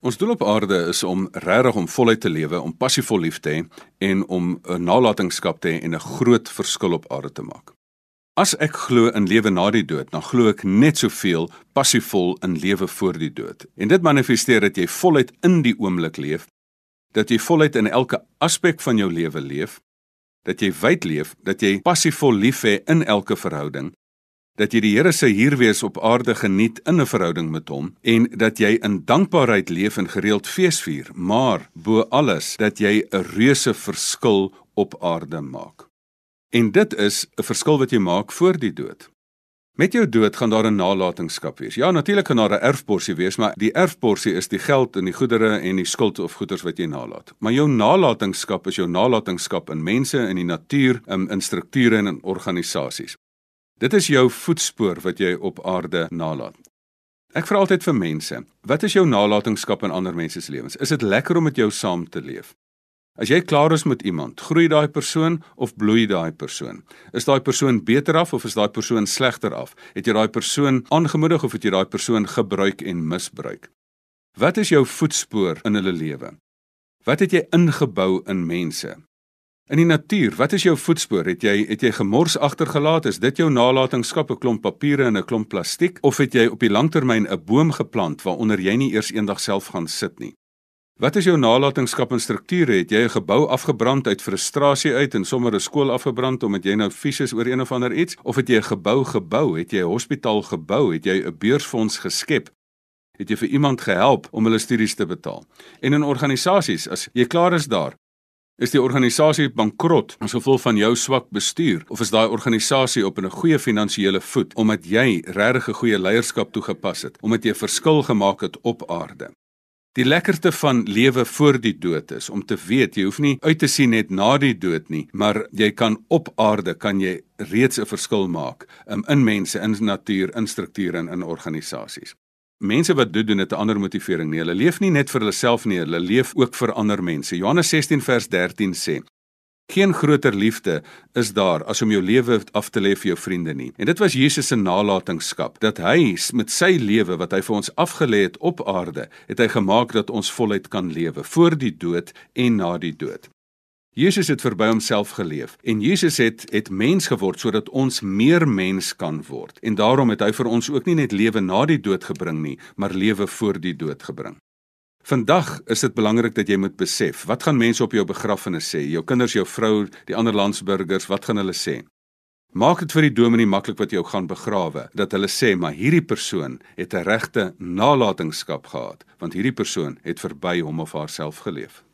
Ons doel op aarde is om regtig om voluit te lewe, om passievol lief te hê en om 'n nalatenskap te hê en 'n groot verskil op aarde te maak. As ek glo in lewe na die dood, dan glo ek net soveel passievol in lewe voor die dood. En dit manifesteer dat jy voluit in die oomblik leef, dat jy voluit in elke aspek van jou lewe leef, dat jy wyd leef, dat jy passievol lief hê in elke verhouding dat jy die Here se hier wees op aarde geniet in 'n verhouding met hom en dat jy in dankbaarheid leef en gereeld feesvier, maar bo alles dat jy 'n reuse verskil op aarde maak. En dit is 'n verskil wat jy maak voor die dood. Met jou dood gaan daar 'n nalatenskap wees. Ja, natuurlik gaan daar 'n erfporsie wees, maar die erfporsie is die geld en die goedere en die skuld of goederes wat jy nalat. Maar jou nalatenskap is jou nalatenskap in mense, in die natuur, in, in strukture en in organisasies. Dit is jou voetspoor wat jy op aarde nalat. Ek vra altyd vir mense, wat is jou nalatenskap in ander mense se lewens? Is dit lekker om met jou saam te leef? As jy klaar is met iemand, groei daai persoon of bloei daai persoon? Is daai persoon beter af of is daai persoon slegter af? Het jy daai persoon aangemoedig of het jy daai persoon gebruik en misbruik? Wat is jou voetspoor in hulle lewe? Wat het jy ingebou in mense? In die natuur, wat is jou voetspoor? Het jy het jy gemors agtergelaat? Is dit jou nalatenskap, 'n klomp papiere en 'n klomp plastiek of het jy op die langtermyn 'n boom geplant waaronder jy nie eers eendag self gaan sit nie? Wat is jou nalatenskap en strukture? Het jy 'n gebou afgebrand uit frustrasie uit en sommer 'n skool afgebrand omdat jy nou vies is oor een of ander iets of het jy 'n gebou gebou? Het jy 'n hospitaal gebou? Het jy 'n beursfonds geskep? Het jy vir iemand gehelp om hulle studies te betaal? En in organisasies, as jy klaar is daar, Is die organisasie bankrot as gevolg van jou swak bestuur of is daai organisasie op 'n goeie finansiële voet omdat jy regtig 'n goeie leierskap toegepas het, omdat jy 'n verskil gemaak het op aarde? Die lekkerte van lewe voor die dood is om te weet jy hoef nie uit te sien net na die dood nie, maar jy kan op aarde kan jy reeds 'n verskil maak um, in mense, in natuur, in strukture en in organisasies. Mense wat dit doen het 'n ander motivering nie. Hulle leef nie net vir hulle self nie, hulle leef ook vir ander mense. Johannes 16 vers 13 sê: Geen groter liefde is daar as om jou lewe af te lê vir jou vriende nie. En dit was Jesus se nalatenskap dat hy met sy lewe wat hy vir ons afgelê het op aarde, het hy gemaak dat ons voluit kan lewe voor die dood en na die dood. Jesus het verby homself geleef en Jesus het het mens geword sodat ons meer mens kan word. En daarom het hy vir ons ook nie net lewe na die dood gebring nie, maar lewe voor die dood gebring. Vandag is dit belangrik dat jy moet besef, wat gaan mense op jou begrafnis sê? Jou kinders, jou vrou, die ander landsburgers, wat gaan hulle sê? Maak dit vir die dominee maklik wat jou gaan begrawe, dat hulle sê maar hierdie persoon het 'n regte nalatenskap gehad, want hierdie persoon het verby hom of haarself geleef.